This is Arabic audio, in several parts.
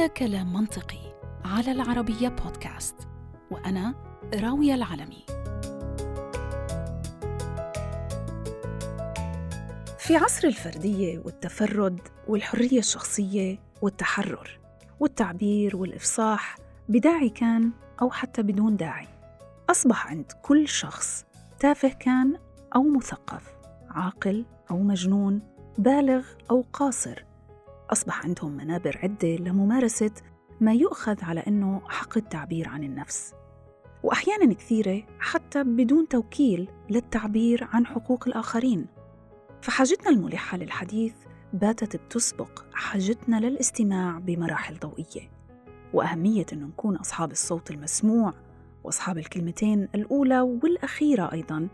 هذا كلام منطقي على العربية بودكاست وأنا راوية العلمي. في عصر الفردية والتفرد والحرية الشخصية والتحرر والتعبير والإفصاح بداعي كان أو حتى بدون داعي. أصبح عند كل شخص تافه كان أو مثقف عاقل أو مجنون بالغ أو قاصر. أصبح عندهم منابر عدة لممارسة ما يؤخذ على أنه حق التعبير عن النفس. وأحيانا كثيرة حتى بدون توكيل للتعبير عن حقوق الآخرين. فحاجتنا الملحة للحديث باتت بتسبق حاجتنا للاستماع بمراحل ضوئية. وأهمية أنه نكون أصحاب الصوت المسموع وأصحاب الكلمتين الأولى والأخيرة أيضاً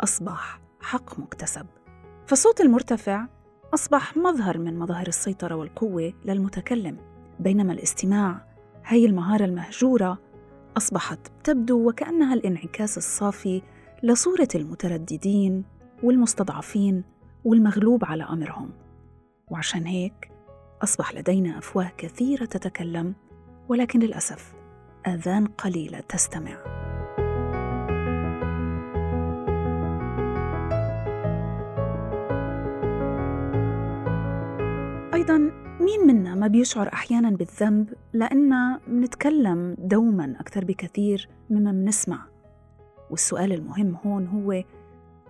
أصبح حق مكتسب. فالصوت المرتفع أصبح مظهر من مظاهر السيطرة والقوة للمتكلم بينما الاستماع هي المهارة المهجورة أصبحت تبدو وكأنها الانعكاس الصافي لصورة المترددين والمستضعفين والمغلوب على أمرهم. وعشان هيك أصبح لدينا أفواه كثيرة تتكلم ولكن للأسف آذان قليلة تستمع. أيضا مين منا ما بيشعر أحيانا بالذنب لأننا منتكلم دوما أكثر بكثير مما منسمع والسؤال المهم هون هو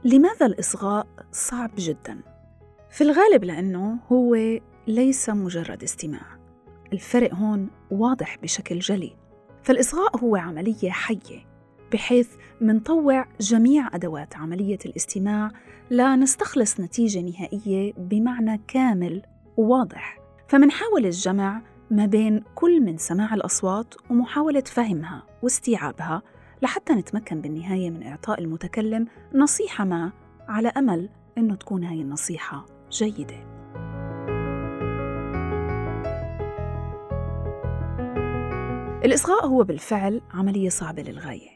لماذا الإصغاء صعب جدا؟ في الغالب لأنه هو ليس مجرد استماع. الفرق هون واضح بشكل جلي. فالإصغاء هو عملية حية بحيث منطوع جميع أدوات عملية الاستماع لنستخلص نتيجة نهائية بمعنى كامل وواضح فمنحاول الجمع ما بين كل من سماع الأصوات ومحاولة فهمها واستيعابها لحتى نتمكن بالنهاية من إعطاء المتكلم نصيحة ما على أمل أنه تكون هاي النصيحة جيدة. الإصغاء هو بالفعل عملية صعبة للغاية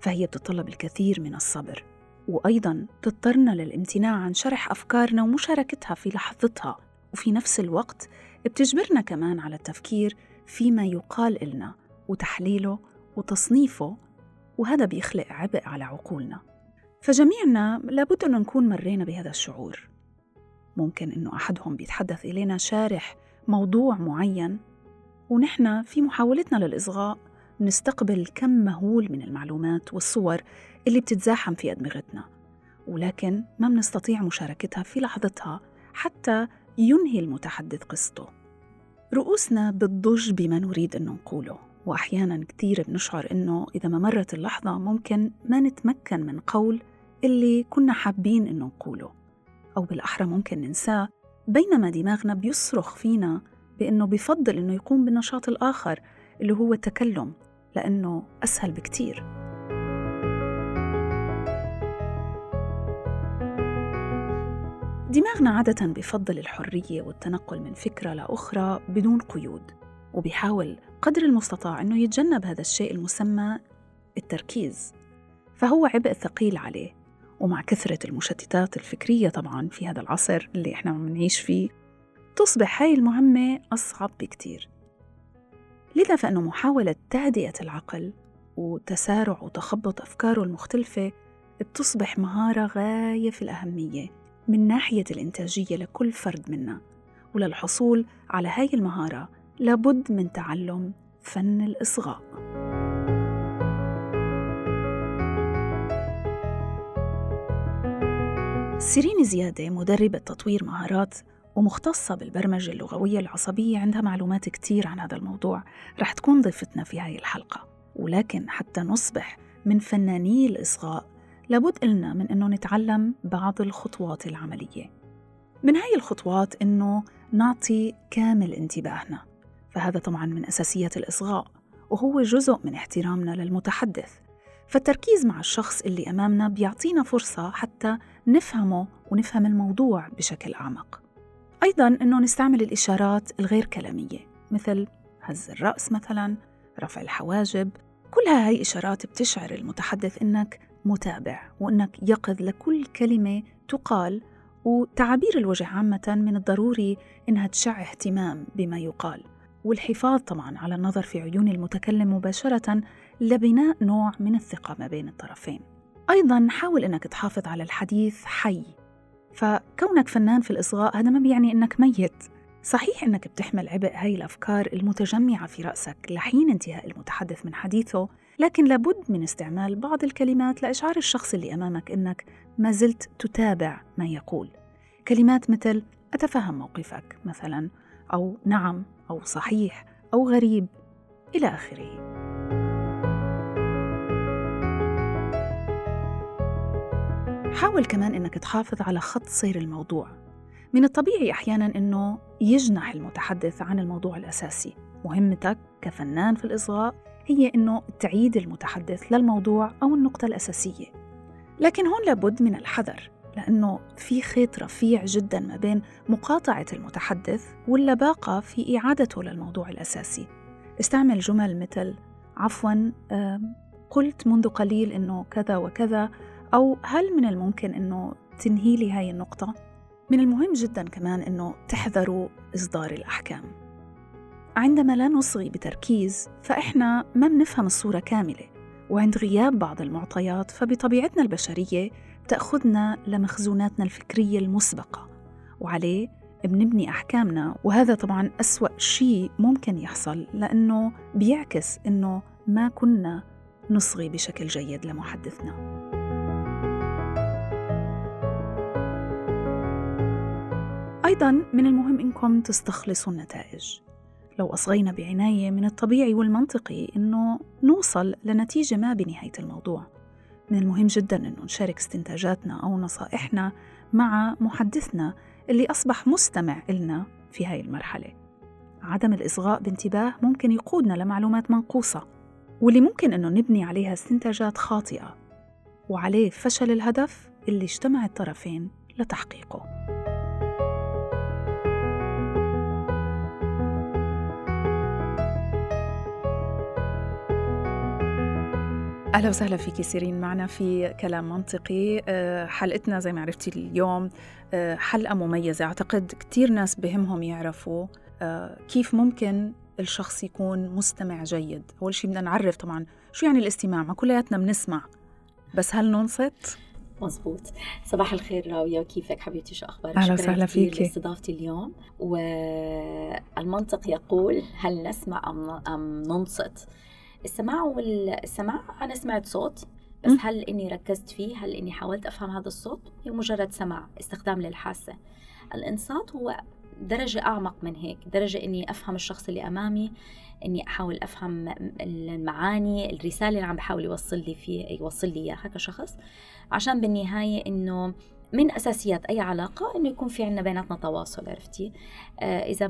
فهي بتتطلب الكثير من الصبر وأيضا تضطرنا للامتناع عن شرح أفكارنا ومشاركتها في لحظتها. وفي نفس الوقت بتجبرنا كمان على التفكير فيما يقال إلنا وتحليله وتصنيفه وهذا بيخلق عبء على عقولنا. فجميعنا لابد أن نكون مرينا بهذا الشعور. ممكن أنه أحدهم بيتحدث إلينا شارح موضوع معين ونحن في محاولتنا للإصغاء نستقبل كم مهول من المعلومات والصور اللي بتتزاحم في أدمغتنا. ولكن ما بنستطيع مشاركتها في لحظتها حتى ينهي المتحدث قصته رؤوسنا بتضج بما نريد أن نقوله وأحيانا كثير بنشعر أنه إذا ما مرت اللحظة ممكن ما نتمكن من قول اللي كنا حابين أنه نقوله. أو بالأحرى ممكن ننساه بينما دماغنا بيصرخ فينا بأنه بفضل أنه يقوم بالنشاط الآخر اللي هو التكلم لأنه أسهل بكتير. دماغنا عادة بفضل الحرية والتنقل من فكرة لأخرى بدون قيود وبيحاول قدر المستطاع أنه يتجنب هذا الشيء المسمى التركيز. فهو عبء ثقيل عليه ومع كثرة المشتتات الفكرية طبعا في هذا العصر اللي إحنا عم نعيش فيه تصبح هاي المهمة أصعب بكتير. لذا فإنه محاولة تهدئة العقل وتسارع وتخبط أفكاره المختلفة بتصبح مهارة غاية في الأهمية. من ناحية الإنتاجية لكل فرد منا وللحصول على هاي المهارة لابد من تعلم فن الإصغاء. سيرين زيادة مدربة تطوير مهارات ومختصة بالبرمجة اللغوية العصبية عندها معلومات كتير عن هذا الموضوع. رح تكون ضيفتنا في هاي الحلقة ولكن حتى نصبح من فناني الإصغاء لابد إلنا من أنه نتعلم بعض الخطوات العملية. من هاي الخطوات أنه نعطي كامل انتباهنا فهذا طبعا من أساسيات الإصغاء وهو جزء من احترامنا للمتحدث. فالتركيز مع الشخص اللي أمامنا بيعطينا فرصة حتى نفهمه ونفهم الموضوع بشكل أعمق. أيضا أنه نستعمل الإشارات الغير كلامية مثل هز الرأس مثلا رفع الحواجب كلها هاي إشارات بتشعر المتحدث إنك متابع وإنك يقظ لكل كلمة تقال وتعابير الوجه عامة من الضروري إنها تشع اهتمام بما يقال. والحفاظ طبعا على النظر في عيون المتكلم مباشرة لبناء نوع من الثقة ما بين الطرفين. أيضا حاول أنك تحافظ على الحديث حي. فكونك فنان في الإصغاء هذا ما بيعني أنك ميت. صحيح أنك بتحمل عبء هاي الأفكار المتجمعة في رأسك لحين انتهاء المتحدث من حديثه لكن لابد من استعمال بعض الكلمات لإشعار الشخص اللي أمامك أنك ما زلت تتابع ما يقول. كلمات مثل أتفهم موقفك مثلا أو نعم أو صحيح أو غريب إلى آخره. حاول كمان إنك تحافظ على خط سير الموضوع. من الطبيعي أحيانا إنه يجنح المتحدث عن الموضوع الأساسي. مهمتك كفنان في الإصغاء هي إنه تعيد المتحدث للموضوع أو النقطة الأساسية. لكن هون لابد من الحذر لأنه في خيط رفيع جدا ما بين مقاطعة المتحدث واللباقة في إعادته للموضوع الأساسي. استعمل جمل مثل عفوا قلت منذ قليل إنه كذا وكذا أو هل من الممكن إنه تنهي لي هاي النقطة؟ من المهم جدا كمان إنه تحذروا إصدار الأحكام. عندما لا نصغي بتركيز فإحنا ما بنفهم الصورة كاملة. وعند غياب بعض المعطيات فبطبيعتنا البشرية تأخذنا لمخزوناتنا الفكرية المسبقة. وعليه بنبني أحكامنا وهذا طبعا أسوأ شيء ممكن يحصل لأنه بيعكس أنه ما كنا نصغي بشكل جيد لمحدثنا. أيضا من المهم إنكم تستخلصوا النتائج. لو أصغينا بعناية من الطبيعي والمنطقي إنه نوصل لنتيجة ما بنهاية الموضوع. من المهم جدا إنه نشارك استنتاجاتنا أو نصائحنا مع محدثنا اللي أصبح مستمع إلنا في هاي المرحلة. عدم الإصغاء بانتباه ممكن يقودنا لمعلومات منقوصة واللي ممكن إنه نبني عليها استنتاجات خاطئة وعليه فشل الهدف اللي اجتمع الطرفين لتحقيقه. أهلا وسهلا فيكي سيرين. معنا في كلام منطقي. آه، حلقتنا زي ما عرفتي اليوم آه، حلقة مميزة. أعتقد كثير ناس بهمهم يعرفوا آه، كيف ممكن الشخص يكون مستمع جيد. أول شيء بدنا نعرف طبعا شو يعني الاستماع؟ ما كلياتنا بنسمع. بس هل ننصت؟ مزبوط صباح الخير راوية كيفك حبيبتي؟ شو أخبارك؟ أهلا وسهلا فيكي. لاستضافتي اليوم. والمنطق يقول هل نسمع أم, أم ننصت؟ السماع والسماع أنا سمعت صوت بس م? هل إني ركزت فيه؟ هل إني حاولت أفهم هذا الصوت؟ هي مجرد سماع استخدام للحاسة. الإنصات هو درجة أعمق من هيك درجة إني أفهم الشخص اللي أمامي إني أحاول أفهم المعاني الرسالة اللي عم بحاول يوصل لي فيه يوصل لي إياها كشخص عشان بالنهاية إنه من أساسيات أي علاقة إنه يكون في عندنا بيناتنا تواصل عرفتي؟ آه إذا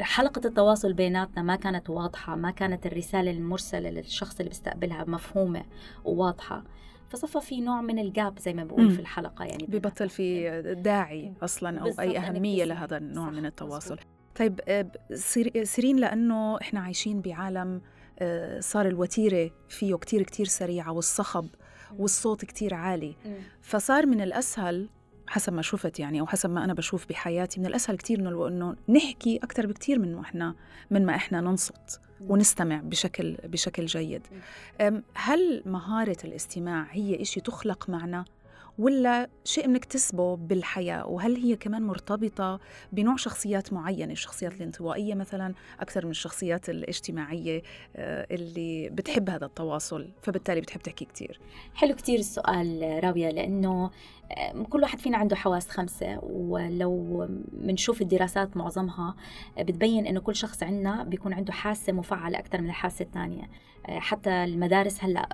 حلقة التواصل بيناتنا ما كانت واضحة ما كانت الرسالة المرسلة للشخص اللي بيستقبلها مفهومة وواضحة فصفى في نوع من الجاب زي ما بقول في الحلقة يعني ببطل في داعي أصلا أو أي أهمية لهذا النوع من التواصل. طيب آه، سيرين لأنه إحنا عايشين بعالم آه، صار الوتيرة فيه كتير كتير سريعة والصخب والصوت كتير عالي. فصار من الأسهل حسب ما شفت يعني أو حسب ما أنا بشوف بحياتي من الأسهل كثير إنه إنه نحكي أكثر بكثير من ما إحنا من ما إحنا ننصت ونستمع بشكل بشكل جيد. هل مهارة الاستماع هي إشي تخلق معنا؟ ولا شيء بنكتسبه بالحياة؟ وهل هي كمان مرتبطة بنوع شخصيات معينة الشخصيات الانطوائية مثلا أكثر من الشخصيات الاجتماعية آه، اللي بتحب هذا التواصل فبالتالي بتحب تحكي كتير. حلو كتير السؤال راوية لأنه كل واحد فينا عنده حواس خمسة ولو بنشوف الدراسات معظمها بتبين إنه كل شخص عندنا بيكون عنده حاسة مفعلة أكثر من الحاسة الثانية. حتى المدارس هلا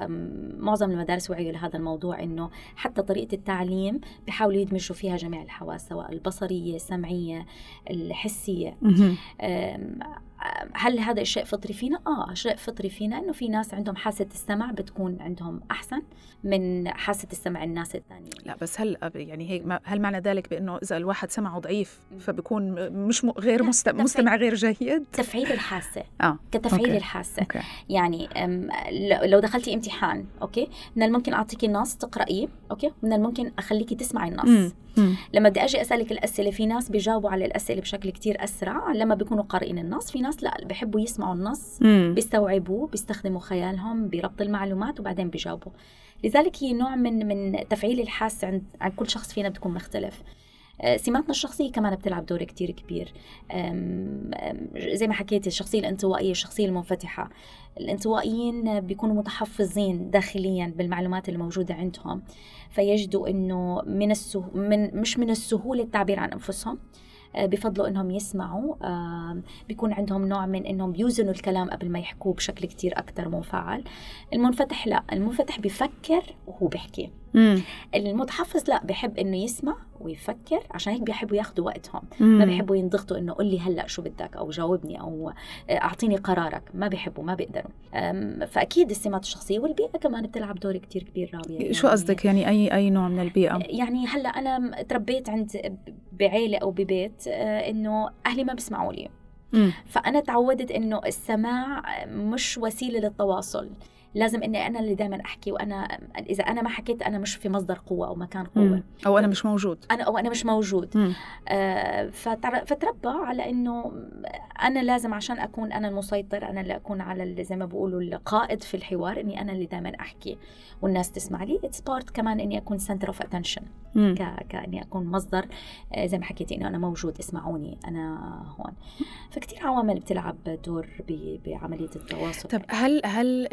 معظم المدارس وعيوا لهذا الموضوع إنه حتى طريقة التعليم بيحاولوا يدمجوا فيها جميع الحواس سواء البصرية السمعية الحسية. هل هذا الشيء فطري فينا؟ آه شيء فطري فينا إنه في ناس عندهم حاسة السمع بتكون عندهم أحسن من حاسة السمع الناس الثانيين لا بس هل يعني هيك هل معنى ذلك بإنه إذا الواحد سمعه ضعيف فبكون مش. غير مستمع, مستمع غير جيد؟ تفعيل الحاسة آه كتفعيل okay. الحاسة okay. يعني لو دخلتي امتحان okay من الممكن أعطيكي نص تقرأيه okay من الممكن أخليكي تسمعي النص م. لما بدي أجي أسألك الأسئلة في ناس بيجاوبوا على الأسئلة بشكل كتير أسرع لما بيكونوا قارئين النص في ناس لا بيحبوا يسمعوا النص. بيستوعبوه بيستخدموا خيالهم بربط المعلومات وبعدين بيجاوبوا. لذلك هي نوع من من تفعيل الحاسه عند عند كل شخص فينا بتكون مختلف. سماتنا الشخصية كمان بتلعب دور كتير كبير. زي ما حكيت الشخصية الانطوائية الشخصية المنفتحة. الانطوائيين بيكونوا متحفظين داخليا بالمعلومات الموجودة عندهم. فيجدوا إنه من السه... من مش من السهولة التعبير عن أنفسهم. آه، بفضلوا إنهم يسمعوا. بيكون عندهم نوع من إنهم بيوزنوا الكلام قبل ما يحكوه بشكل كتير أكثر منفعل. المنفتح لا المنفتح بيفكر وهو بيحكي. مم. المتحفظ لا بحب إنه يسمع ويفكر عشان هيك بيحبوا ياخذوا وقتهم. مم. ما بيحبوا ينضغطوا إنه قل لي هلأ شو بدك أو جاوبني أو أعطيني قرارك. ما بيحبوا ما بيقدروا. فأكيد السمات الشخصية والبيئة كمان بتلعب دور كتير كبير رابية شو قصدك؟ يعني أي أي نوع من البيئة؟ يعني هلأ أنا تربيت عند بعيلة أو ببيت آه، إنه أهلي ما بيسمعوا لي. مم. فأنا تعودت إنه السماع مش وسيلة للتواصل. لازم إني أنا اللي دائما أحكي وأنا إذا أنا ما حكيت أنا مش في مصدر قوة أو مكان قوة مم. أو أنا مش موجود أنا أو أنا مش موجود مم. آه، فتر- فتربى على إنه أنا لازم عشان أكون أنا المسيطر أنا اللي أكون على اللي زي ما بيقولوا القائد في الحوار إني أنا اللي دائما أحكي والناس تسمع لي it's part كمان إني أكون center of attention. كإني أكون مصدر آه، زي ما حكيتي إنه أنا موجود اسمعوني أنا هون فكتير عوامل بتلعب دور. بعملية التواصل طب هل هل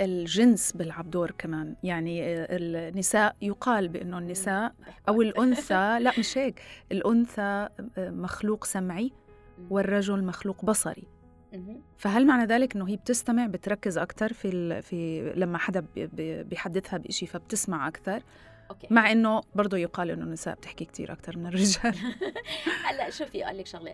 الجنس بيلعب دور كمان. يعني النساء يقال بأنه النساء أو الأنثى لا مش هيك. الأنثى مخلوق سمعي والرجل مخلوق بصري. فهل معنى ذلك إنه هي بتستمع بتركز أكثر في. في لما حدا بي- بي- بيحدثها بشيء فبتسمع أكثر okay. مع إنه برضه يقال إنه النساء بتحكي كتير أكثر من الرجال. هلا شوفي أقول لك شغلة.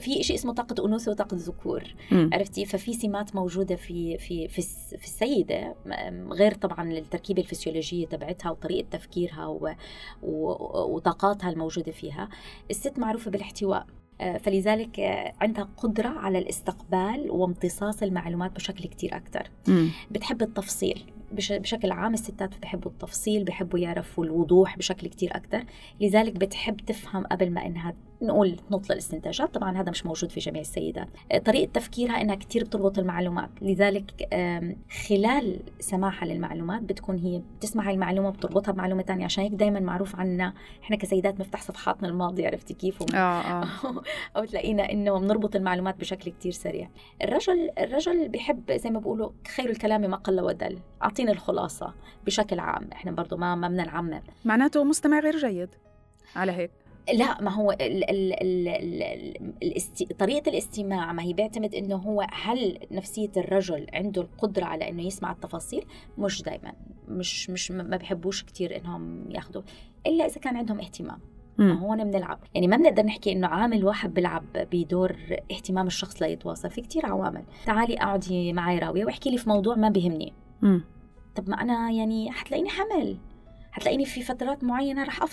في شيء اسمه طاقة أنوثة وطاقة ذكور. عرفتي؟ ففي سمات موجودة في في في, في السيدة م- غير طبعا التركيبة الفسيولوجية تبعتها وطريقة تفكيرها و و وطاقاتها الموجودة فيها. الست معروفة بالاحتواء. آه، فلذلك آه، عندها قدرة على الاستقبال وامتصاص المعلومات بشكل كتير أكتر. مم. بتحب التفصيل. بشكل عام الستات بحبوا التفصيل بحبوا يعرفوا الوضوح بشكل كتير أكتر. لذلك بتحب تفهم قبل ما إنها نقول نطلق الاستنتاجات طبعا هذا مش موجود في جميع السيدات. آه، طريقة تفكيرها إنها كتير بتربط المعلومات. لذلك خلال سماعها للمعلومات بتكون هي بتسمع هاي المعلومة بتربطها بمعلومة تانية. عشان هيك دايما معروف عنا إحنا كسيدات مفتح صفحاتنا الماضية عرفتي كيف؟ وم- آه آه. أو تلاقينا إنه بنربط المعلومات بشكل كتير سريع. الرجل الرجل بيحب زي ما بيقولوا خير الكلام ما قل ودل. اعطيني الخلاصة بشكل عام. إحنا برضو ما ما بدنا نعمم معناته مستمع غير جيد. على هيك. لا ما هو ال ال ال ال ال الاست... طريقة الاستماع ما هي بيعتمد إنه هو هل نفسية الرجل عنده القدرة على إنه يسمع التفاصيل؟ مش دائما مش مش ما بيحبوش كتير إنهم ياخذوا إلا إذا كان عندهم اهتمام. هون بنلعب. يعني ما بنقدر نحكي إنه عامل واحد بيلعب بدور اهتمام الشخص ليتواصل في كتير عوامل. تعالي أقعدي معي راوية وأحكي لي في موضوع ما بيهمني. مم. طب ما أنا يعني حتلاقيني حمل حتلاقيني في فترات معينة رح. آه،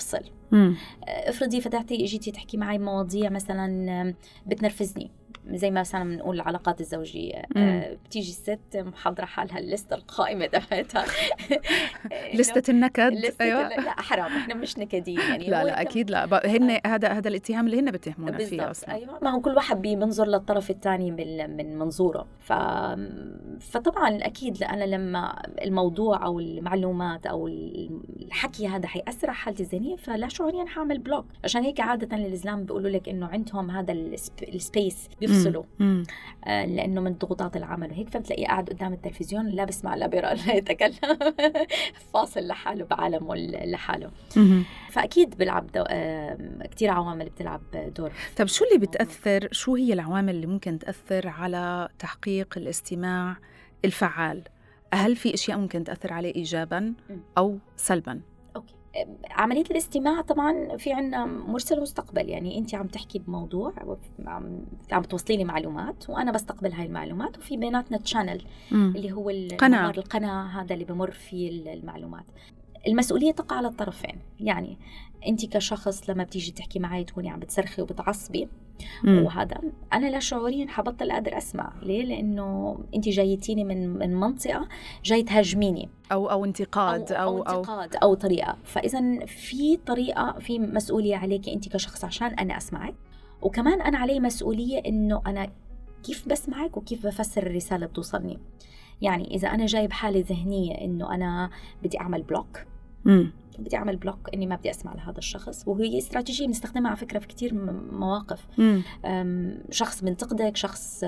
افرضي فتحتي اجيتي تحكي معي مواضيع مثلا آم، بتنرفزني. زي ما مثلا بنقول العلاقات الزوجية. آه، بتيجي الست محضرة حالها الليستة القائمة تبعتها. لستة النكد لستة أيوه. لا حرام. إحنا مش نكدين يعني. لا لا أكيد لا. هن هذا هذا الاتهام اللي هن بيتهمونا فيه أصلا. أيوه. ما هو كل واحد بينظر للطرف الثاني من من منظوره. ف... فطبعا أكيد أنا لما الموضوع أو المعلومات أو الحكي هذا حيأثر على حالتي الذهنية فلا شعوريا حاعمل block عشان هيك عادة الازلام بيقولوا لك إنه عندهم هذا ال spa... ال space بيفصلوا. آه لأنه من ضغوطات العمل. وهيك فبتلاقيه قاعد قدام التلفزيون لا بسمع لا بيرى لا يتكلم. فاصل لحاله بعالمه لحاله. فأكيد بيلعب دو... آه كثير عوامل بتلعب دور. طب شو اللي بتأثر؟ شو هي العوامل اللي ممكن تأثر على تحقيق الاستماع الفعال؟ هل في أشياء ممكن تأثر عليه ايجابا أو سلبا؟ عملية الاستماع طبعا في عنا مرسل ومستقبل يعني انت عم تحكي بموضوع عم عم توصلي لي معلومات وأنا بستقبل هاي المعلومات وفي بيناتنا channel. اللي هو قناة. الممر القناة هذا اللي بمر فيه المعلومات المسؤولية تقع على الطرفين يعني أنت كشخص لما بتيجي تحكي معي تكوني عم بتصرخي وبتعصبي. مم. وهذا أنا لا شعوريا حبطل قادر أسمع. ليه؟ لأنه أنت جايتيني من من منطقة جاي تهاجميني. أو أو انتقاد أو أو أو, انتقاد أو طريقة. فاذا في طريقة في مسؤولية عليك أنت كشخص عشان أنا أسمعك. وكمان أنا علي مسؤولية إنه أنا كيف بسمعك وكيف بفسر الرسالة اللي بتوصلني. يعني إذا أنا جايب حالة ذهنية إنه أنا بدي أعمل block بدي أعمل block إني ما بدي أسمع لهذا الشخص. وهي استراتيجيه بنستخدمها على فكرة في كثير مواقف. شخص بنتقدك شخص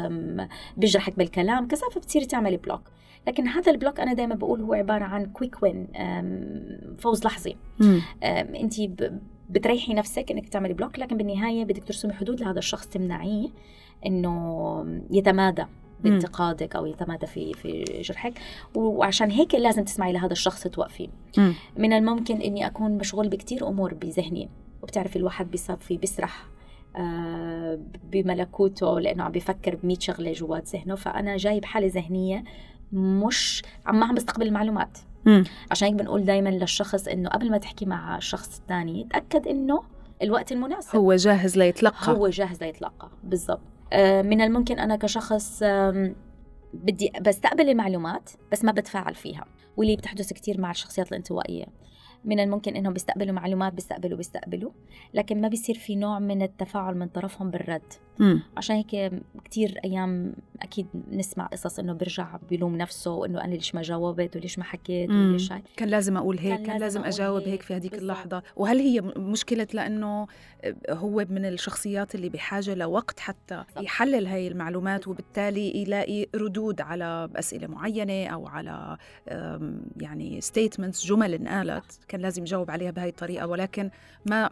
بيجرحك بالكلام كذا فبتصيري تعملي block لكن هذا ال block أنا دائما بقول هو عبارة عن quick win فوز لحظي. انت بتريحي نفسك إنك تعملي block لكن بالنهاية بدك ترسمي حدود لهذا الشخص تمنعيه إنه يتمادى. بانتقادك أو يتمادى في في جرحك. وعشان هيك لازم تسمعي لهذا الشخص توقفي. من الممكن إني أكون مشغول بكتير أمور بذهني. وبتعرفي الواحد بيصفي بيسرح آه، بملكوته لأنه عم بيفكر ب شغلة جوات ذهنه. فأنا جاي بحاله ذهنية مش عم ما عم بستقبل المعلومات. مم. عشان هيك بنقول دائما للشخص إنه قبل ما تحكي مع الشخص الثاني تأكد إنه الوقت المناسب. هو جاهز ليتلقى. هو جاهز ليتلقى. بالضبط. من الممكن أنا كشخص بدي بستقبل المعلومات بس ما بتفاعل فيها واللي بتحدث كثير مع الشخصيات الانطوائية. من الممكن إنهم بيستقبلوا معلومات بيستقبلوا بيستقبلوا لكن ما بيصير في نوع من التفاعل من طرفهم بالرد. مم. عشان هيك كتير أيام أكيد نسمع قصص إنه بيرجع بيلوم نفسه وإنه أنا ليش ما جاوبت وليش ما حكيت. وليش هاي كان لازم أقول هيك كان كان لازم أجاوب هيك. هيك في هذيك. اللحظة وهل هي مشكلة لأنه هو من الشخصيات اللي بحاجة لوقت حتى. يحلل هاي المعلومات. وبالتالي يلاقي ردود على أسئلة معينة أو على يعني statements جمل انقالت كان لازم يجاوب عليها بهاي الطريقة ولكن ما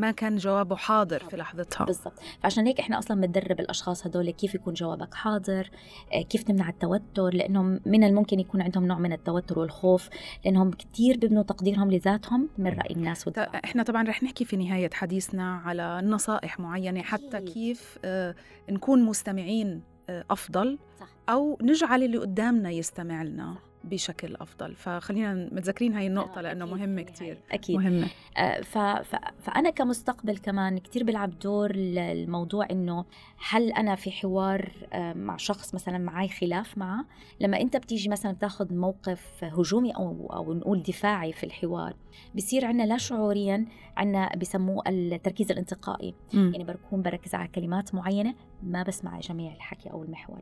ما كان جوابه حاضر في لحظتها بالضبط فعشان هيك إحنا أصلا بندرب الأشخاص هدول كيف يكون جوابك حاضر آه، كيف تمنع التوتر لأنهم من الممكن يكون عندهم نوع من التوتر والخوف لأنهم كتير ببنوا تقديرهم لذاتهم من رأي الناس ط- والدعم. إحنا طبعا رح نحكي في نهاية حديثنا على نصائح معينة حتى. كيف آه، نكون مستمعين آه، أفضل صح. أو نجعل اللي قدامنا يستمع لنا بشكل أفضل. فخلينا متذكرين هاي النقطة آه، لأنه مهمة بالنهاية. كتير. أكيد. مهمة. آه، ف... ف... فأنا كمستقبل كمان كتير بلعب دور الموضوع إنه هل أنا في حوار آه، مع شخص مثلا معي خلاف معه؟ لما أنت بتيجي مثلا بتاخذ موقف هجومي أو أو نقول دفاعي في الحوار بصير عنا لا شعوريا عنا بسموه التركيز الانتقائي. مم. يعني بكون بركز على كلمات معينة ما بسمع جميع الحكي أو المحور.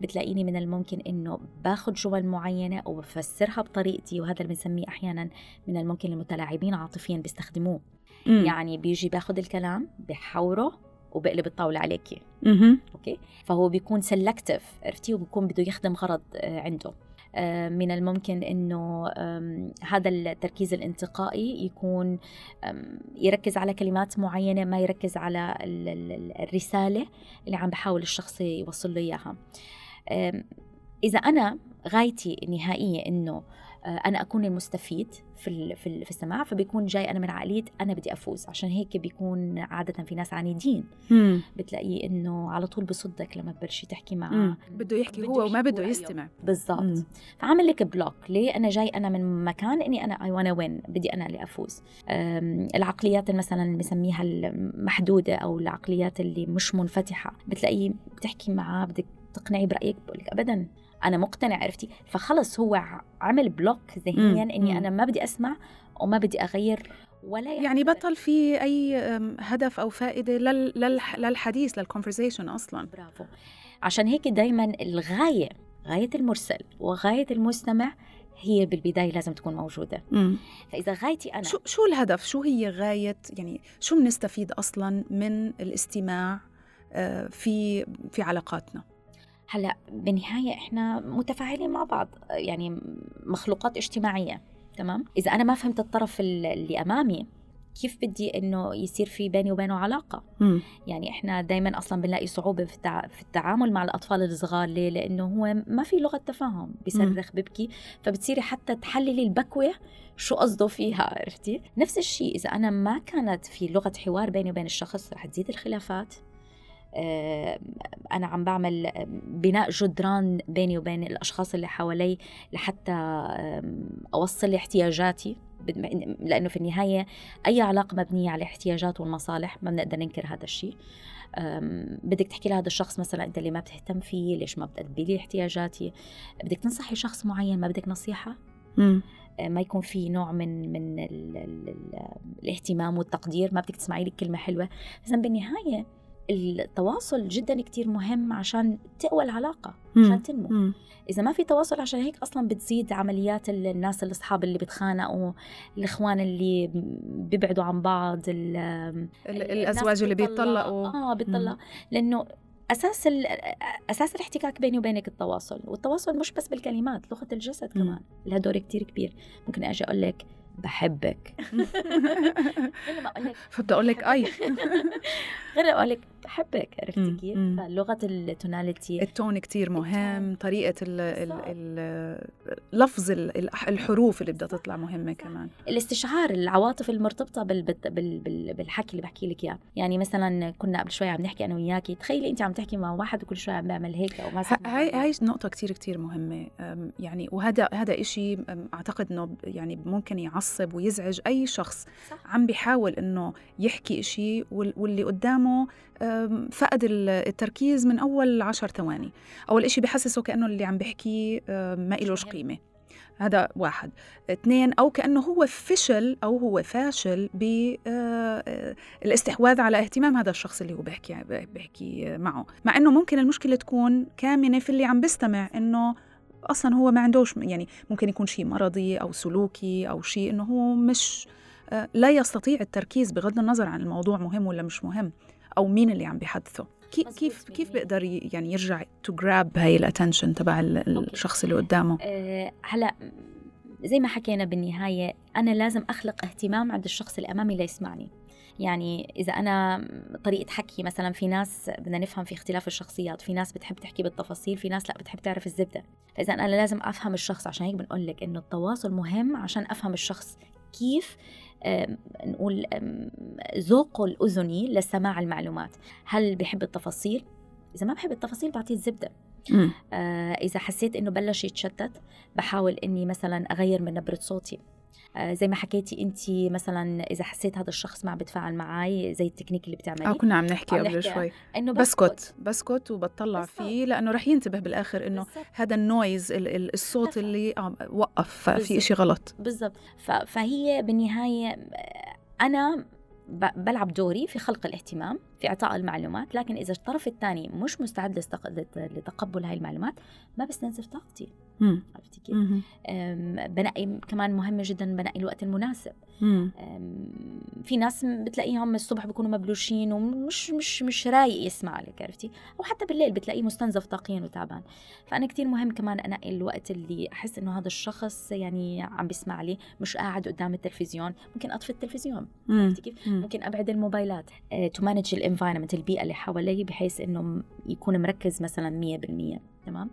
بتلاقيني من الممكن إنه باخذ جمل معينة أو بفسرها بطريقتي وهذا اللي بنسميه أحيانا من الممكن المتلاعبين عاطفيا بيستخدموه. مم. يعني بيجي باخذ الكلام بحوره وبقلب الطاولة عليكي. okay؟ فهو بيكون selective عرفتي؟ وبيكون بده يخدم غرض آه، عنده. آه، من الممكن إنه هذا التركيز الانتقائي يكون يركز على كلمات معينة ما يركز على ال- ال- ال- الرسالة اللي عم بحاول الشخص يوصل له إياها. إذا أنا غايتي النهائيه إنه آه، أنا أكون المستفيد في ال- في في السماع فبيكون جاي أنا من عقلية أنا بدي أفوز عشان هيك بيكون عادة في ناس عنيدين. بتلاقيه إنه على طول بصدك لما تبلشي تحكي معه. بده يحكي هو وما بده رأيه. يستمع بالضبط. فعامل لك block ليه أنا جاي أنا من مكان إني أنا اي وأنا وين بدي أنا اللي أفوز أم، العقليات مثلا اللي بنسميها المحدودة أو العقليات اللي مش منفتحة بتلاقيه بتحكي معاه بدك تقنعي برأيك بقول لك ابدا أنا مقتنع عرفتي فخلص هو عمل block ذهنيا. إني. أنا ما بدي أسمع وما بدي أغير ولا يعني يعتبر. بطل في أي هدف أو فائدة لل... للح... للحديث للكونفرزيشن أصلا برافو عشان هيك دايما الغاية غاية المرسل وغاية المستمع هي بالبداية لازم تكون موجودة مم. فإذا غايتي أنا شو شو الهدف شو هي غاية يعني شو بنستفيد أصلا من الاستماع آه، في في علاقاتنا هلا بالنهاية إحنا متفاعلين مع بعض يعني مخلوقات اجتماعية تمام؟ إذا أنا ما فهمت الطرف ال- اللي أمامي كيف بدي إنه يصير في بيني وبينه علاقة؟ مم. يعني إحنا دائما أصلا بنلاقي صعوبة في التع... في التعامل مع الأطفال الصغار ليه؟ لأنه هو ما في لغة تفاهم بيصرخ ببكي فبتصيري حتى تحللي البكوة شو قصده فيها عرفتي؟ نفس الشيء إذا أنا ما كانت في لغة حوار بيني وبين الشخص رح تزيد الخلافات. آه، أنا عم بعمل بناء جدران بيني وبين الأشخاص اللي حوالي لحتى أوصل احتياجاتي. لأنه في النهاية أي علاقة مبنية على الاحتياجات والمصالح ما بنقدر ننكر هذا الشيء. بدك تحكي لهذا الشخص مثلا أنت اللي ما بتهتم فيه؟ ليش ما بتلبي لي احتياجاتي؟ بدك تنصحي شخص معين ما بدك نصيحة؟ مم. آه، ما يكون في نوع من من ال ال ال الاهتمام والتقدير؟ ما بدك تسمعي لي كلمة حلوة. اذا بالنهاية التواصل جدا كتير مهم عشان تقوى العلاقة عشان تنمو. إذا ما في تواصل عشان هيك أصلا بتزيد عمليات الناس الأصحاب اللي بتخانقوا الإخوان اللي بيبعدوا عن بعض ال الأزواج اللي بيطلقوا آه بيطلقوا لأنه أساس أساس الاحتكاك بيني وبينك التواصل والتواصل مش بس بالكلمات لغة الجسد كمان لها دور كتير كبير. ممكن أجي أقول لك بحبك. غير ما أقول لك فبدي أقول لك اي غير أقول لك بحبك عرفتي كيف؟ فلغة ال tonality ال tone كتير مهم طريقة ال ال لفظ الحروف اللي بدها تطلع مهمة كمان. الاستشعار العواطف المرتبطة بال بال بالحكي اللي بحكي لك إياه. يعني مثلا كنا قبل شوي عم نحكي أنا وياكي تخيلي انت عم تحكي مع واحد وكل شوي عم بيعمل هيك أو هاي هاي نقطة كتير كتير مهمة. يعني وهذا هذا شيء أعتقد إنه يعني ممكن يعصب ويزعج أي شخص. صح. عم بيحاول إنه يحكي شيء واللي قدامه فقد التركيز من أول عشر ثواني. أول إشي بحسسه كأنه اللي عم بحكيه ما إلوش قيمة. هذا واحد. اثنين أو كأنه هو فشل أو هو فاشل بالاستحواذ على اهتمام هذا الشخص اللي هو بيحكي بيحكي معه. مع أنه ممكن المشكلة تكون كامنة في اللي عم بيستمع أنه أصلا هو ما عندوش يعني ممكن يكون شيء مرضي أو سلوكي أو شيء إنه هو مش لا يستطيع التركيز بغض النظر عن الموضوع مهم ولا مش مهم أو مين اللي عم بيحدثه. كيف كيف بيقدر يعني يرجع to grab هاي ال attention تبع الشخص اللي قدامه؟ أه هلا زي ما حكينا بالنهاية أنا لازم أخلق اهتمام عند الشخص اللي أمامي ليسمعني. يعني إذا أنا طريقة حكي مثلا في ناس بدنا نفهم في اختلاف الشخصيات في ناس بتحب تحكي بالتفاصيل في ناس لا بتحب تعرف الزبدة. فإذا أنا لازم أفهم الشخص عشان هيك بنقول لك إنه التواصل مهم عشان أفهم الشخص كيف نقول ذوقه الأذني لسماع المعلومات. هل بحب التفاصيل؟ إذا ما بحب التفاصيل بعطيه الزبدة. آه إذا حسيت إنه بلش يتشتت بحاول إني مثلا أغير من نبرة صوتي. زي ما حكيتي انت مثلا إذا حسيت هذا الشخص ما بتفاعل معي زي التكنيك اللي بتعمليه. آه كنا عم نحكي قبل شوي. إنه بسكت بسكت. وبطلع بسكت. فيه لأنه رح ينتبه بالآخر إنه هذا النويز الصوت دفع. اللي آه وقف في شيء غلط. بالضبط. فهي بالنهاية أنا بلعب دوري في خلق الاهتمام. في إعطاء المعلومات لكن إذا الطرف الثاني مش مستعد لتقبل هاي المعلومات ما بستنزف طاقتي. عرفتي كيف؟ بنقي كمان مهمة جدا بنقي الوقت المناسب. في ناس بتلاقيهم الصبح بيكونوا مش pleasant ومش مش مش رايق يسمع لك عرفتي؟ أو حتى بالليل بتلاقيه مستنزف طاقيا وتعبان. فأنا كتير مهم كمان أنقي الوقت اللي أحس إنه هذا الشخص يعني عم بيسمع لي مش قاعد قدام التلفزيون. ممكن أطفي التلفزيون. عرفتي كيف؟ ممكن أبعد الموبايلات. to manage ال environment البيئة اللي حوالي بحيث إنه يكون مركز مثلا 100% تمام؟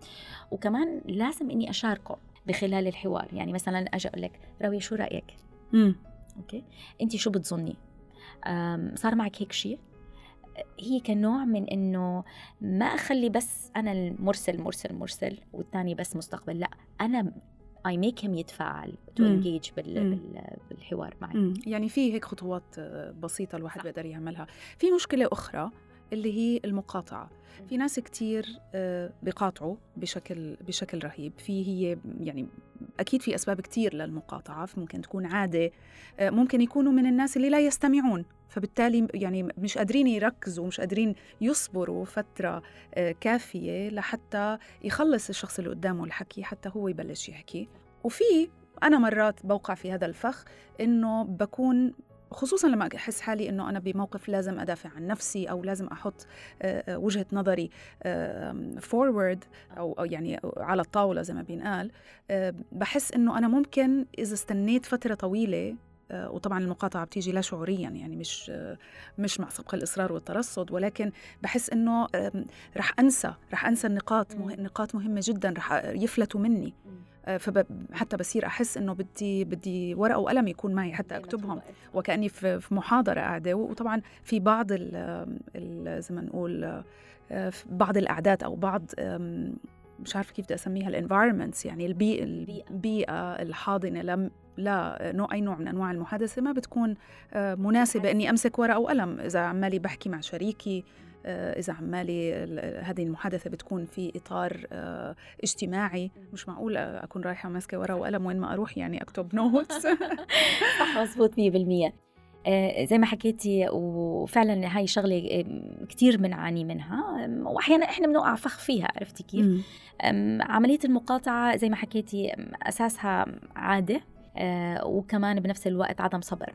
وكمان لازم إني أشاركه بخلال الحوار. يعني مثلا أجي أقول لك راويه شو رأيك؟ امم okay؟ أنت شو بتظني؟ صار معك هيك شيء هي كنوع من إنه ما أخلي بس أنا المرسل مرسل مرسل والثاني بس مستقبل. لا أنا I make him يتفاعل to engage بالحوار معي. يعني في هيك خطوات بسيطة الواحد بيقدر يعملها. في مشكلة أخرى اللي هي المقاطعة. في ناس كتير آه، بيقاطعوا بشكل بشكل رهيب. في هي يعني أكيد في أسباب كتير للمقاطعة ممكن تكون عادة آه، ممكن يكونوا من الناس اللي لا يستمعون. فبالتالي يعني مش قادرين يركزوا مش قادرين يصبروا فترة آه، كافية لحتى يخلص الشخص اللي قدامه الحكي حتى هو يبلش يحكي. وفي أنا مرات بوقع في هذا الفخ إنه بكون خصوصا لما أحس حالي إنه أنا بموقف لازم أدافع عن نفسي أو لازم أحط وجهة نظري فورورد أو يعني على الطاولة زي ما بينقال بحس إنه أنا ممكن إذا استنيت فترة طويلة آه، وطبعا المقاطعة بتيجي لا شعوريا يعني مش مش مع سبق الإصرار والترصد ولكن بحس إنه آم، رح أنسى رح أنسى النقاط مه... نقاط مهمة جدا رح يفلتوا مني. آه، فب... حتى بصير أحس إنه بدي بدي ورقة وقلم يكون معي حتى أكتبهم وكأني في محاضرة قاعدة. وطبعا في بعض ال زي ما نقول آه، بعض الأعداد أو بعض مش عارفة كيف بدي أسميها ال environments يعني البيئه. البيئة الحاضنة. لم لا نوع أي نوع من أنواع المحادثة ما بتكون آه، مناسبة إني أمسك ورقة وقلم. إذا عمالي بحكي مع شريكي آه، إذا عمالي ال- هذه المحادثة بتكون في إطار آه، اجتماعي. مش معقول أكون رايحة ماسكه ورقة وقلم وين ما أروح يعني أكتب notes صح مزبوط 100% آه، زي ما حكيتي وفعلا هاي شغلة آه، كثير بنعاني منها. آم، واحيانا إحنا بنوقع فخ فيها عرفتي كيف؟ أم، عملية المقاطعة زي ما حكيتي أم، أساسها عادة أه، وكمان بنفس الوقت عدم صبر.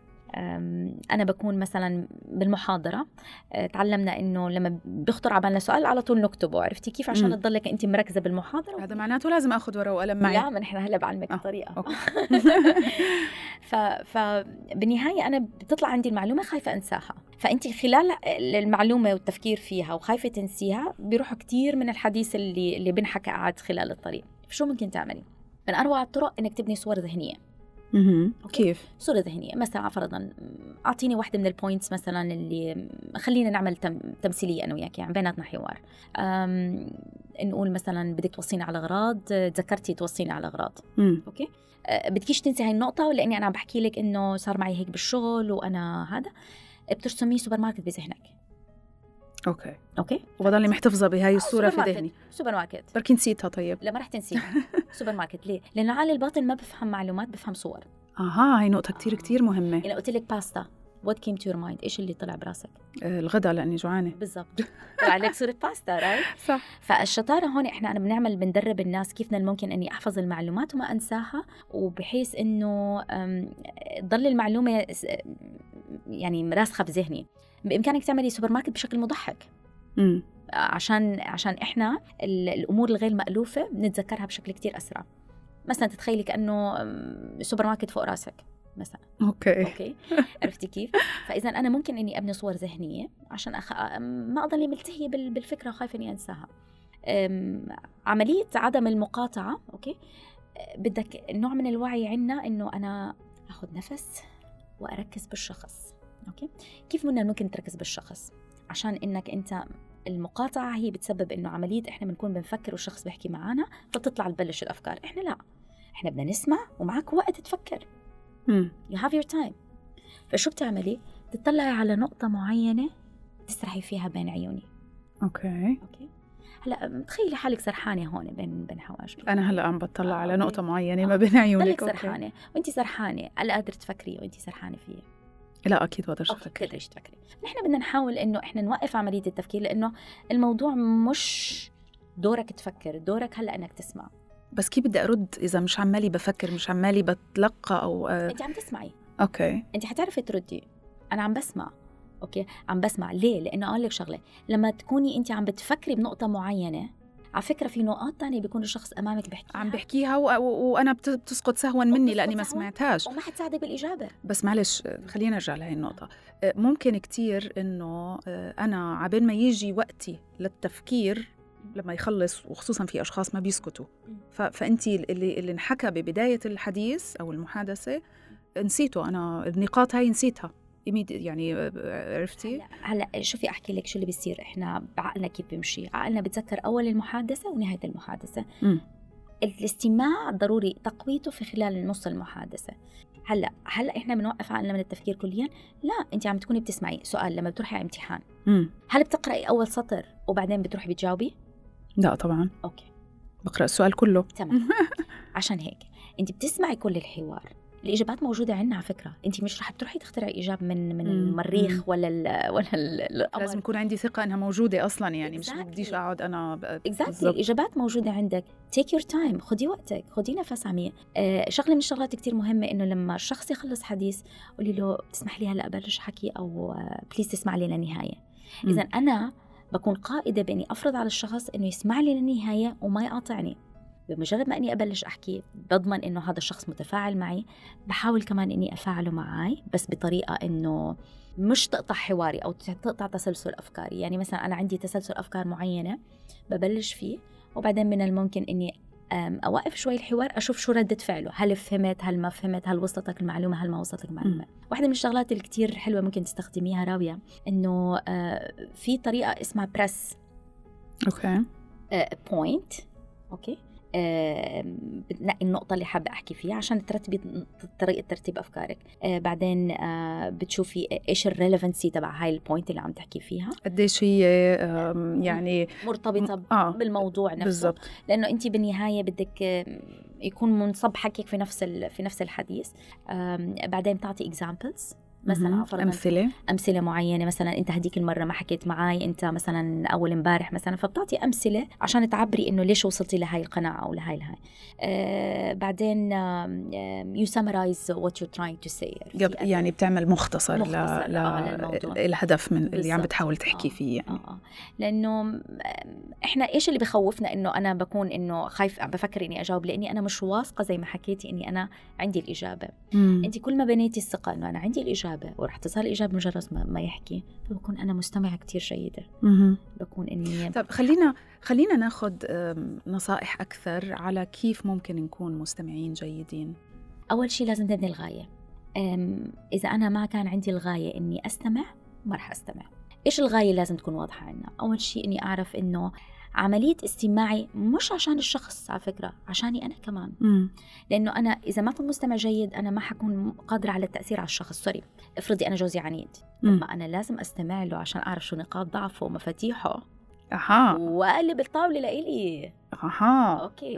أنا بكون مثلا بالمحاضرة أه، تعلمنا إنه لما بيخطر على بالنا سؤال على طول نكتبه عرفتي كيف؟ عشان. تضلك أنت مركزة بالمحاضرة. هذا معناته لازم آخذ ورقة وقلم معي. لا ما نحن هلا بعلمك آه، الطريقة أوكي. ف... فبالنهاية أنا بتطلع عندي المعلومة خايفة أنساها. فأنت خلال المعلومة والتفكير فيها وخايفة تنسيها بيروح كتير من الحديث اللي اللي بنحكى قاعد خلال الطريق. شو ممكن تعملي؟ من أروع الطرق إنك تبني صور ذهنية. أوكي. كيف؟ صورة ذهنية. مثلا فرضا أعطيني واحدة من ال points مثلا اللي خلينا نعمل تم... تمثيلية أنا وياك يعني بيناتنا حوار. أم... نقول مثلا بدك توصيني على أغراض تذكرتي توصيني على أغراض. مم. okay؟ أه، بدكيش تنسي هاي النقطة ولأني أنا عم بحكي لك إنه صار معي هيك بالشغل وأنا هذا. بترسميه سوبر ماركت بذهنك. okay. okay؟ وبضلني محتفظة بهاي آه، الصورة في. ذهني. سوبر ماركت بركي نسيتها طيب. لا ما رح تنسيها. سوبر ماركت ليه؟ لأنه عقل الباطن ما بفهم معلومات بفهم صور. أها هاي نقطة كتير كتير مهمة. يعني قلت لك باستا what came to your mind إيش اللي طلع براسك؟ آه، الغداء لأني جوعانة. بالضبط. طلع لك صورة باستا right صح. فالشطارة هون إحنا أنا بنعمل بندرب الناس كيف من الممكن إني أحفظ المعلومات وما أنساها وبحيث إنه تضل المعلومة س- يعني راسخة في ذهني. بإمكانك تعملي سوبر ماركت بشكل مضحك. امم عشان عشان إحنا ال- الأمور الغير مألوفة بنتذكرها بشكل كتير أسرع. مثلا تتخيلي كأنه سوبر ماركت فوق راسك مثلا. أوكي. أوكي. عرفتي كيف؟ فاذا أنا ممكن إني أبني صور ذهنية عشان أخ... ما اضلني ملتهية بال... بالفكرة وخايفة إني أنساها. أم... عملية عدم المقاطعة okay؟ بدك نوع من الوعي عندنا إنه أنا آخذ نفس وأركز بالشخص. okay؟ كيف منا ممكن تركز بالشخص؟ عشان إنك أنت المقاطعة هي بتسبب إنه عملية إحنا بنكون بنفكر والشخص بيحكي معنا فبتطلع تبلش الأفكار. إحنا لا. إحنا بدنا نسمع ومعك وقت تفكر. امم you have your time. فشو بتعملي؟ تطلعي على نقطة معينة تسرحي فيها بين عيوني. okay. okay؟ هلا تخيلي حالك سرحانة هون بين بين حواجبك. أنا هلا عم بطلع آه، على. نقطة معينة آه. ما بين عيونك. سرحانة. وانت سرحانة. هلا قادرة تفكري وانت سرحانة فيها. لا أكيد بقدرش okay أفكر بتقدريش تفكري. نحن بدنا نحاول إنه إحنا نوقف عملية التفكير لأنه الموضوع مش دورك تفكر دورك هلأ إنك تسمع. بس كيف بدي أرد إذا مش عمالي بفكر مش عمالي بتلقى أو آه، أنت عم تسمعي. okay. أنت حتعرفي تردي. أنا عم بسمع. okay؟ عم بسمع. ليه؟ لأنه أقول لك شغلة. لما تكوني أنت عم بتفكري بنقطة معينة على فكرة في نقاط تانية بيكون الشخص أمامك بيحكيها. عم بحكيها و... و... وأنا بت- بتسقط سهوا مني لأني ما. سمعتهاش. وما حتساعدك بالإجابة. بس معلش خلينا نرجع لهي النقطة. آه، ممكن كتير إنه آه، أنا عبين ما يجي وقتي للتفكير لما يخلص وخصوصا في أشخاص ما بيسكتوا. ف- فأنت اللي اللي انحكى ببداية الحديث أو المحادثة نسيته. أنا النقاط هاي نسيتها. يعني آه، عرفتي؟ هلا شوفي أحكي لك شو اللي بيصير. إحنا بعقلنا كيف بيمشي. عقلنا بتذكر أول المحادثة ونهاية المحادثة. مم. الاستماع ضروري تقويته في خلال نص المحادثة. هلا هلا إحنا بنوقف عقلنا من التفكير كليا. لا انت عم تكوني بتسمعي سؤال لما بتروحي على امتحان. مم. هل بتقرأي أول سطر وبعدين بتروحي بتجاوبي؟ لا طبعا. أوكي. بقرأ السؤال كله. تمام. عشان هيك انت بتسمعي كل الحوار. الإجابات موجودة عندنا على فكرة انت مش رح تروحي تخترعي إجابة من من. المريخ. ولا ال ولا ال- القمر لازم يكون عندي ثقة إنها موجودة أصلا يعني مش Exactly. بديش أقعد أنا ب- exactly بالضبط. الإجابات موجودة عندك take your time خدي وقتك خدي نفس عميق آه شغلة من الشغلات كتير مهمة إنه لما الشخص يخلص حديث قولي له تسمح لي هلأ أبلش حكي أو بليز تسمع لي للنهاية. اذا أنا بكون قائدة بإني أفرض على الشخص إنه يسمع لي للنهاية وما يقاطعني بمجرد ما إني أبلش أحكي بضمن إنه هذا الشخص متفاعل معي بحاول كمان إني أفاعله معي بس بطريقة إنه مش تقطع حواري أو تقطع تسلسل أفكاري. يعني مثلا أنا عندي تسلسل أفكار معينة ببلش فيه وبعدين من الممكن إني أوقف شوي الحوار أشوف شو ردة فعله. هل فهمت؟ هل ما فهمت؟ هل وصلتك المعلومة؟ هل ما وصلتك المعلومة؟ واحدة من الشغلات اللي كتير حلوة ممكن تستخدميها راوية إنه آه، في طريقة اسمها PREP okay. point okay؟ بتنقي النقطة اللي حابة أحكي فيها عشان ترتبي طريقة ترتيب أفكارك. آه بعدين آه بتشوفي إيش ال relevancy تبع هاي ال point اللي عم تحكي فيها. قديش هي يعني مرتبطة آه بالموضوع نفسه. بالزبط. لأنه أنت بالنهاية بدك يكون منصب حكيك في نفس في نفس الحديث. بعدين تعطي examples مثلا أمثلة أمثلة معينة مثلا أنت هديك المرة ما حكيت معي أنت مثلا أول امبارح مثلا فبتعطي أمثلة عشان تعبري إنه ليش وصلتي لهي القناعة أو لهي الهاي آه بعدين you summarize what you trying to say يعني بتعمل مختصر, مختصر ل... ل... الهدف من اللي عم بتحاول تحكي آه. فيه يعني. آه. آه. لأنه إحنا إيش اللي بخوفنا إنه أنا بكون إنه خايف بفكر إني أجاوب لأني أنا مش واثقة زي ما حكيتي إني أنا عندي الإجابة. أنت كل ما بنيتي الثقة إنه أنا عندي الإجابة إجابة ورح تظهر الإجابة مجرد ما يحكي فبكون أنا مستمعة كتير جيدة. بكون إني طب خلينا خلينا ناخذ نصائح أكثر على كيف ممكن نكون مستمعين جيدين. أول شيء لازم نبني الغاية. إذا أنا ما كان عندي الغاية إني أستمع ما رح أستمع. إيش الغاية لازم تكون واضحة عنا؟ أول شيء إني أعرف إنه عملية استماعي مش عشان الشخص على فكرة عشاني أنا كمان. م. لأنه أنا إذا ما كنت مستمع جيد أنا ما حكون قادرة على التأثير على الشخص sorry افرضي أنا جوزي عنيد. ما أنا لازم أستمع له عشان أعرف شو نقاط ضعفه ومفاتيحه. أها. وأقلب الطاولة لإلي. أها. okay.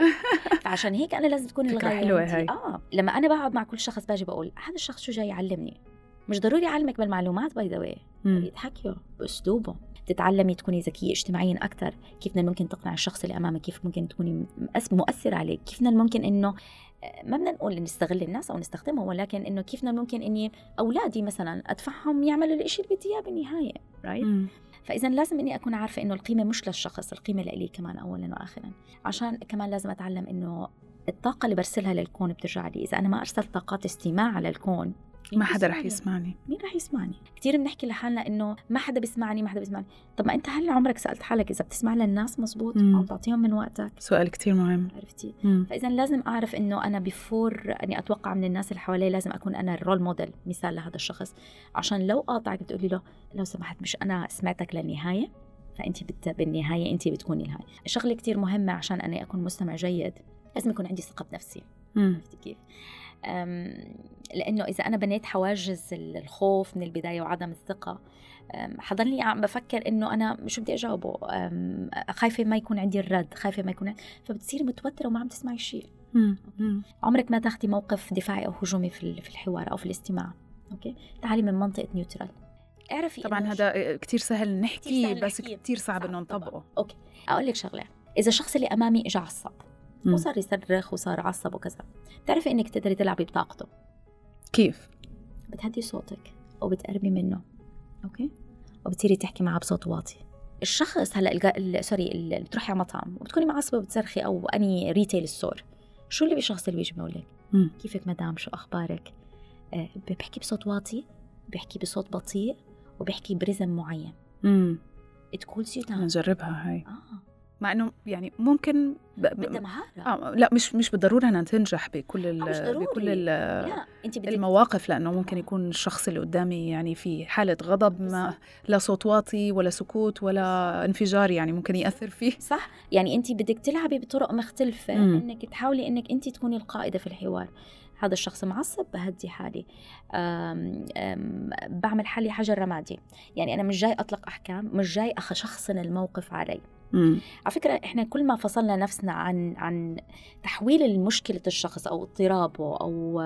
فعشان هيك أنا لازم تكون الغاية حلوة هاي. آه. لما أنا بقعد مع كل شخص باجي بقول هذا الشخص شو جاي يعلمني؟ مش ضروري يعلمك بالمعلومات by the way يتحكيه بأسلوبه. تتعلمي تكوني ذكية اجتماعيا أكثر كيف ممكن تقنع الشخص اللي أمامك كيف ممكن تكوني مؤثرة عليه كيف ممكن إنه آه، ما بدنا نقول نستغل الناس أو نستخدمهم ولكن إنه كيف ممكن إني أولادي مثلا أدفعهم يعملوا الشيء اللي بدي اياه بالنهايه right فاذا لازم إني أكون عارفة إنه القيمة مش للشخص القيمة لإلي كمان اولا واخرا. عشان كمان لازم أتعلم إنه الطاقة اللي برسلها للكون بترجع لي، إذا أنا ما أرسلت طاقات استماع للكون ما حدا رح يسمعني. مين رح يسمعني؟ كثير بنحكي لحالنا إنه ما حدا بيسمعني ما حدا بيسمعني. طب ما أنت هل عمرك سألت حالك إذا بتسمع للناس مزبوط؟ عم تعطيهم من وقتك. سؤال كثير مهم. عرفتي؟ مم. فإذا لازم أعرف إنه أنا before أني أتوقع من الناس اللي حوالي لازم أكون أنا ال role model مثال لهذا الشخص. عشان لو قاطعك بتقولي له لو سمحت مش أنا سمعتك للنهاية؟ فأنت بت... بالنهاية أنت بتكوني ال high. شغله كثير مهمة عشان أني أكون مستمع جيد. لازم يكون عندي ثقة بنفسي. عرفتي كيف؟ لأنه إذا أنا بنيت حواجز الخوف من البداية وعدم الثقة حضلني عم بفكر إنه أنا شو بدي أجاوبه؟ خايفة ما يكون عندي الرد خايفة ما يكون فبتصيري متوترة وما عم تسمعي شيء. عمرك ما تاخذي موقف دفاعي أو هجومي في الحوار أو في الاستماع okay؟ تعالي من منطقه neutral اعرفي طبعا هذا كثير سهل نحكي بس كثير صعب إنه نطبقه. okay. أقول لك شغلة إذا الشخص اللي أمامي اجى عصب وصار يصرخ وصار عصب وكذا. بتعرفي إنك تقدري تلعبي بطاقته. كيف؟ بتهدي صوتك وبتقربي منه okay؟ وبتصيري تحكي معه بصوت واطي. الشخص هلا الجا... sorry اللي بتروحي على مطعم وبتكوني معصبه وبتصرخي أو any retail store شو اللي بالشخص اللي بيجي بيقول لك كيفك مدام؟ شو أخبارك؟ آه بحكي بصوت واطي بحكي بصوت بطيء وبحكي برزم معين. امم it cools you نجربها هاي. آه. مع إنه يعني ممكن ب... بدها مهاره آه لا مش مش بالضرورة إنها تنجح بكل ال... آه، بكل ال... لا. انت بدك... المواقف لأنه ممكن يكون الشخص اللي قدامي يعني في حالة غضب ما لا صوت واطي ولا سكوت ولا انفجار يعني ممكن يأثر فيه. صح. يعني انت بدك تلعبي بطرق مختلفة م. إنك تحاولي إنك انت تكوني القائدة في الحوار. هذا الشخص معصب بهدي حالي. أم أم بعمل حالي حجر رمادي. يعني أنا مش جاي أطلق أحكام مش جاي أشخصن الموقف علي. مم. على فكرة إحنا كل ما فصلنا نفسنا عن عن تحويل المشكلة الشخص أو اضطرابه أو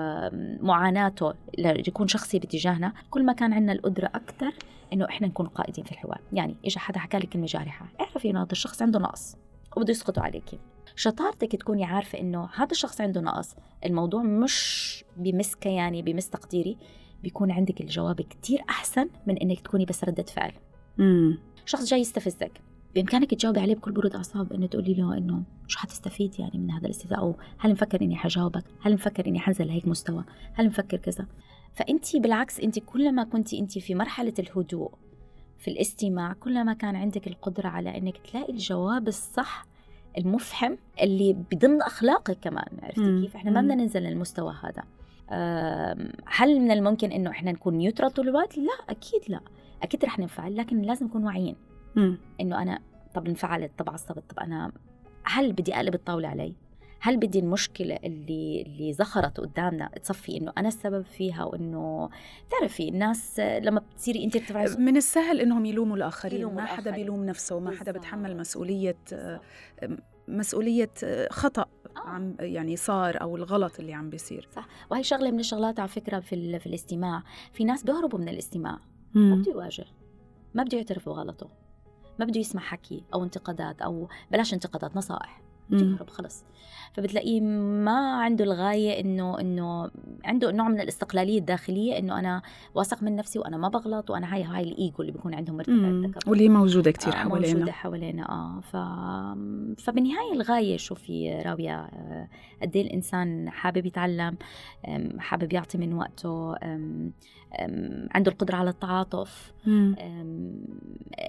معاناته ليكون شخصي باتجاهنا كل ما كان عندنا القدرة أكثر إنه إحنا نكون قائدين في الحوار. يعني إجا حدا حكى لك كلمة جارحة؟ اعرفي إنه هذا الشخص عنده نقص وبده يسقطوا عليكي. شطارتك تكوني عارفة إنه هذا الشخص عنده نقص الموضوع مش بمس كياني بمس تقديري بيكون عندك الجواب كتير أحسن من إنك تكوني بس ردة فعل. مم. شخص جاي يستفزك. بإمكانك تجاوبي عليه بكل برود أعصاب إنه تقولي له إنه شو حتستفيد يعني من هذا الاستفاده أو هل مفكر إني حجاوبك؟ هل مفكر إني حنزل لهيك مستوى؟ هل مفكر كذا؟ فأنت بالعكس أنت كلما كنت أنت في مرحلة الهدوء في الاستماع كلما كان عندك القدرة على إنك تلاقي الجواب الصح المفحم اللي بضمن أخلاقك كمان عرفتي كيف؟ إحنا ما بدنا ننزل للمستوى هذا. هل من الممكن إنه إحنا نكون نيوترال طول الوقت؟ لا أكيد لا. أكيد رح ننفعل لكن لازم نكون واعيين. إنه أنا طب انفعلت طب عصبت طب أنا هل بدي أقلب الطاولة علي؟ هل بدي المشكلة اللي اللي زخرت قدامنا تصفي إنه أنا السبب فيها وإنه بتعرفي الناس لما بتصيري انت بتفعلي من السهل إنهم يلوموا الآخرين. يلوموا ما حدا بيلوم نفسه ما حدا بتحمل مسؤولية مسؤولية خطأ آه. عم يعني صار أو الغلط اللي عم بيصير. صح. وهي شغلة من الشغلات على فكرة في في الاستماع. في ناس بيهربوا من الاستماع. ما بده يواجه. ما بده يعترف بغلطه. ما بده يسمع حكي أو انتقادات أو بلاش انتقادات نصائح. يهرب خلص. فبتلاقيه ما عنده الغاية إنه إنه عنده نوع من الاستقلالية الداخلية إنه أنا واثق من نفسي وأنا ما بغلط وأنا هاي هاي الإيجو اللي بيكون عندهم مرتفع واللي موجودة كثير آه حوالينا. موجودة حوالينا آه. ف فبالنهاية الغاية شوفي راوية؟ آه، قد إيه الإنسان حابب يتعلم حابب يعطي من وقته عنده القدرة على التعاطف.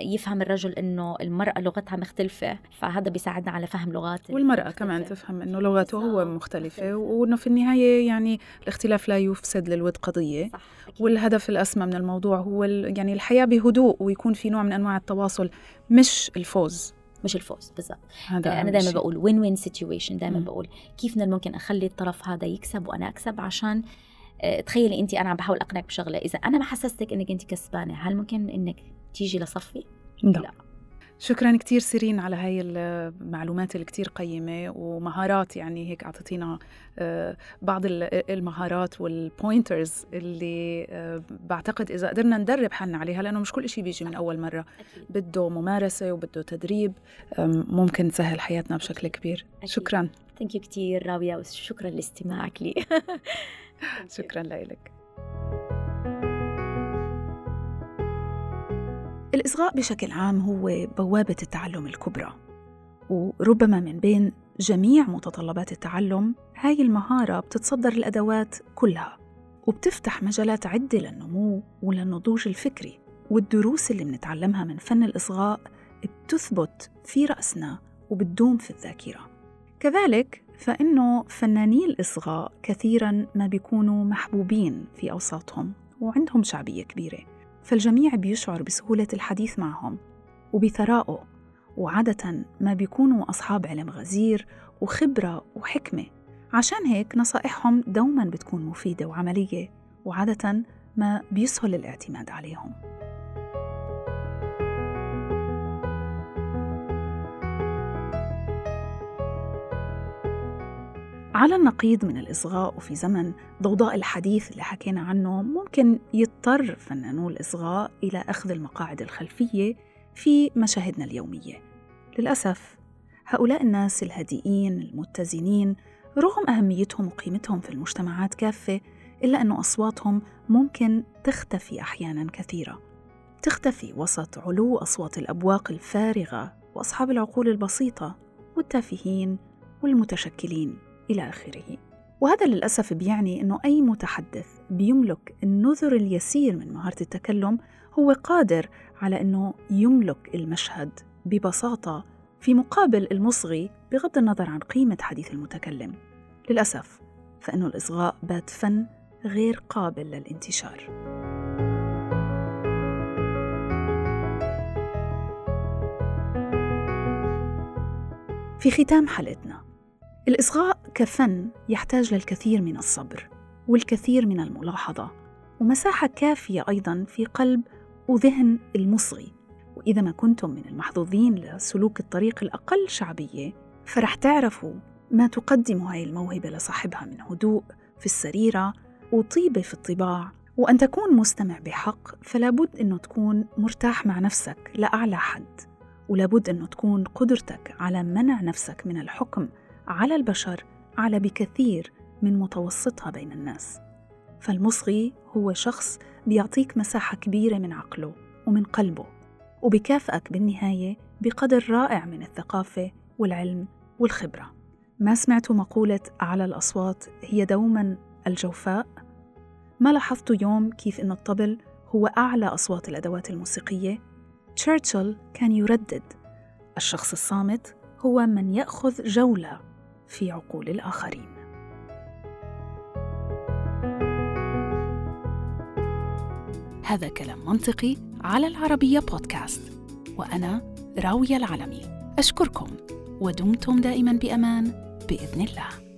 يفهم الرجل إنه المرأة لغتها مختلفة فهذا بيساعدنا على فهم لغات والمرأة المختلفة. كمان تفهم إنه لغته هو مختلفة وإنه في النهاية يعني الاختلاف لا يفسد للود قضية. صح. والهدف الأسمى من الموضوع هو يعني الحياة بهدوء ويكون في نوع من أنواع التواصل مش الفوز. مش الفوز بالضبط. أنا دائما بقول win win situation دائما بقول كيف من الممكن أخلي الطرف هذا يكسب وأنا أكسب عشان تخيلي انت أنا عم بحاول اقنعك بشغلة. إذا أنا ما حسستك إنك انت كسبانة هل ممكن إنك تيجي لصفي؟ لا, لا. شكرا كثير سيرين على هاي المعلومات اللي كثير قيمة ومهارات يعني هيك أعطيتينا آه، بعض المهارات وال pointers اللي آه، بعتقد إذا قدرنا ندرب حالنا عليها لأنه مش كل شيء بيجي من أول مرة. بده ممارسة وبده تدريب ممكن تسهل حياتنا بشكل كبير. أكيد. شكرا. thank you كثير راوية وشكرا لاستماعك لي. شكرا لك الإصغاء بشكل عام هو بوابة التعلم الكبرى وربما من بين جميع متطلبات التعلم هاي المهارة بتتصدر الأدوات كلها وبتفتح مجالات عدة للنمو وللنضوج الفكري والدروس اللي بنتعلمها من فن الإصغاء بتثبت في رأسنا وبتدوم في الذاكرة. كذلك فإنه فناني الإصغاء كثيرا ما بيكونوا محبوبين في أوساطهم وعندهم شعبية كبيرة. فالجميع بيشعر بسهولة الحديث معهم وبثرائه وعادة ما بيكونوا أصحاب علم غزير وخبرة وحكمة. عشان هيك نصائحهم دوما بتكون مفيدة وعملية وعادة ما بيسهل الاعتماد عليهم. على النقيض من الإصغاء وفي زمن ضوضاء الحديث اللي حكينا عنه ممكن يضطر فنانو الإصغاء إلى أخذ المقاعد الخلفية في مشاهدنا اليومية. للأسف هؤلاء الناس الهادئين المتزنين رغم أهميتهم وقيمتهم في المجتمعات كافة إلا أن أصواتهم ممكن تختفي أحيانا كثيرة. تختفي وسط علو أصوات الأبواق الفارغة وأصحاب العقول البسيطة والتافهين والمتشكلين. إلى آخره. وهذا للأسف بيعني أنه أي متحدث بيملك النذر اليسير من مهارة التكلم هو قادر على أنه يملك المشهد ببساطة في مقابل المصغي بغض النظر عن قيمة حديث المتكلم. للأسف فإنه الإصغاء بات فن غير قابل للانتشار. في ختام حلقتنا الإصغاء كفن يحتاج للكثير من الصبر والكثير من الملاحظة ومساحة كافية أيضا في قلب وذهن المصغي وإذا ما كنتم من المحظوظين لسلوك الطريق الأقل شعبية فرح تعرفوا ما تقدم هاي الموهبة لصاحبها من هدوء في السريرة وطيبة في الطباع. وأن تكون مستمع بحق فلا بد أنه تكون مرتاح مع نفسك لأعلى حد. ولا بد أنه تكون قدرتك على منع نفسك من الحكم على البشر أعلى بكثير من متوسطها بين الناس فالمصغي هو شخص بيعطيك مساحة كبيرة من عقله ومن قلبه وبكافئك بالنهاية بقدر رائع من الثقافة والعلم والخبرة ما سمعتوا مقولة أعلى الأصوات هي دوما الجوفاء؟ ما لاحظتوا يوم كيف إنه الطبل هو أعلى أصوات الأدوات الموسيقية؟ تشرشل كان يردد الشخص الصامت هو من يأخذ جولة في عقول الآخرين. هذا كلام منطقي على العربية بودكاست وأنا راوية العلمي أشكركم ودمتم دائما بأمان بإذن الله.